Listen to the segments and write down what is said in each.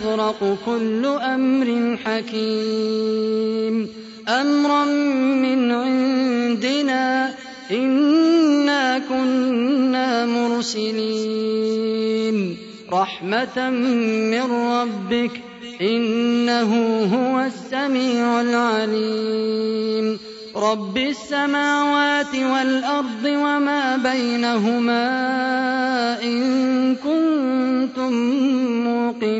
يفرق كل أمر حكيم. أمرا من عندنا إنا كنا مرسلين. رحمة من ربك إنه هو السميع العليم. رب السماوات والأرض وما بينهما إن كنتم موقنين.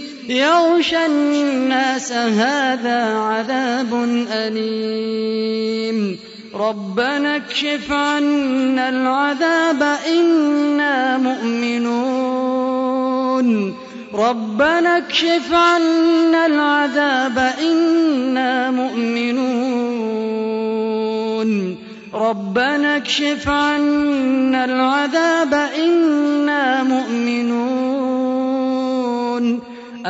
يغشى الناس هذا عذاب أليم. ربنا اكشف عنا العذاب إنا مؤمنون. ربنا اكشف عنا العذاب إنا مؤمنون. ربنا اكشف عنا العذاب إنا مؤمنون.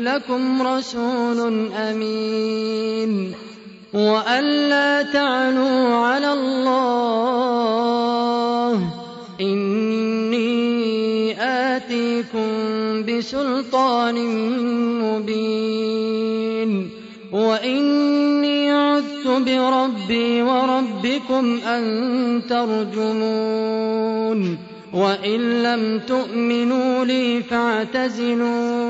لكم رسول أمين وأن لا تعلوا على الله إني آتيكم بسلطان مبين وإني عذت بربي وربكم أن ترجمون وإن لم تؤمنوا لي فاعتزلون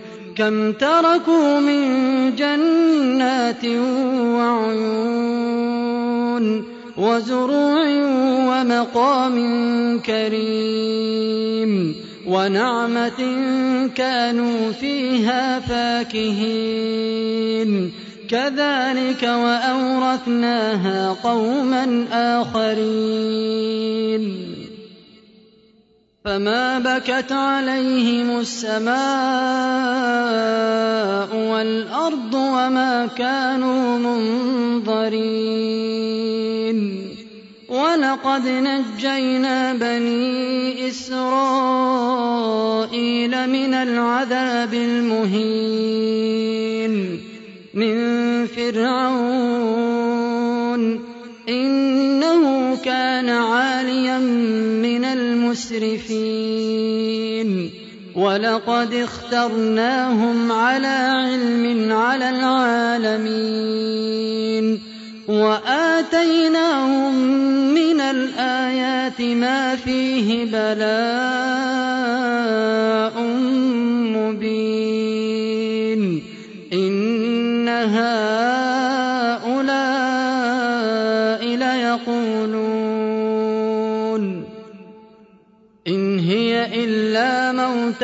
كم تركوا من جنات وعيون وزروع ومقام كريم ونعمة كانوا فيها فاكهين. كذلك وأورثناها قوما آخرين. فما بكت عليهم السماء والأرض وما كانوا منظرين ولقد نجينا بني إسرائيل من العذاب المهين من فرعون إنه المسرفين. ولقد اخترناهم على علم على العالمين. وآتيناهم من الآيات ما فيه بلاء مبين. إن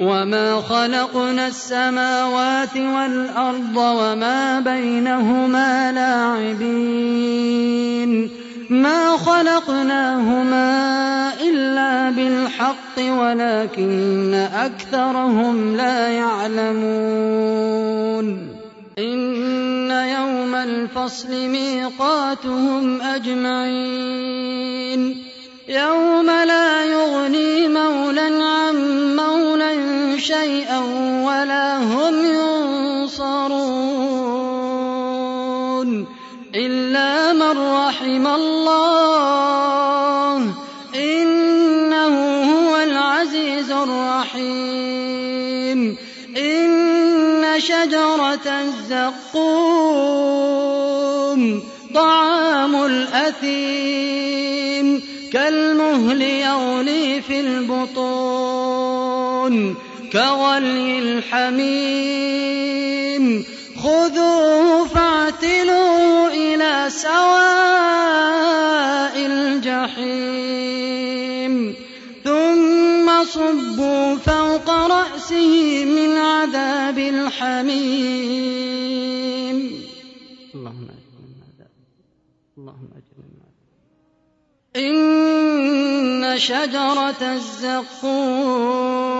وما خلقنا السماوات والأرض وما بينهما لاعبين ما خلقناهما إلا بالحق ولكن أكثرهم لا يعلمون إن يوم الفصل ميقاتهم أجمعين يوم لا يغني مولى عن شيئا ولا هم ينصرون إلا من رحم الله إنه هو العزيز الرحيم. إن شجرة الزقوم طعام الأثيم كالمهل يغلي في البطون. كغلي الحميم. خذوه فاعتلوه إلى سواء الجحيم. ثم صبوا فوق رأسه من عذاب الحميم. اللهم أجرنا اللهم أجرنا إن شجرة الزقوم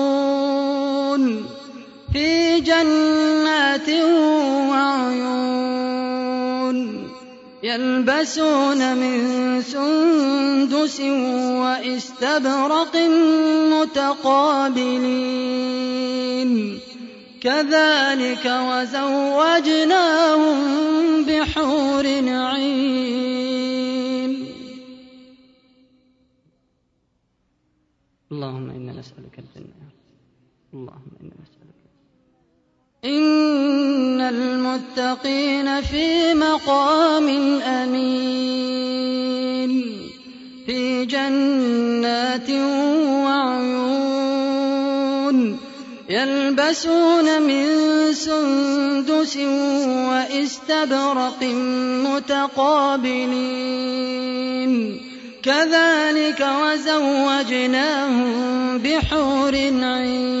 جنات وعيون يلبسون من سندس واستبرق متقابلين. كذلك وزوجناهم بحور عين اللهم إنا نسألك الجنة. اللهم إنا نسألك إن المتقين في مقام أمين في جنات وعيون يلبسون من سندس واستبرق متقابلين كذلك وزوجناهم بحور عين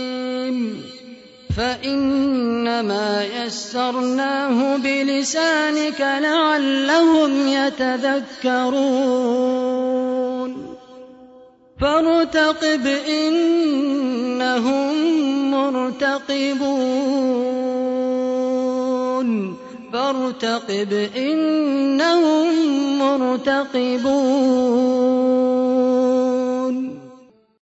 فإنما يسرناه بلسانك لعلهم يتذكرون. فارتقب إنهم مرتقبون. فارتقب إنهم مرتقبون.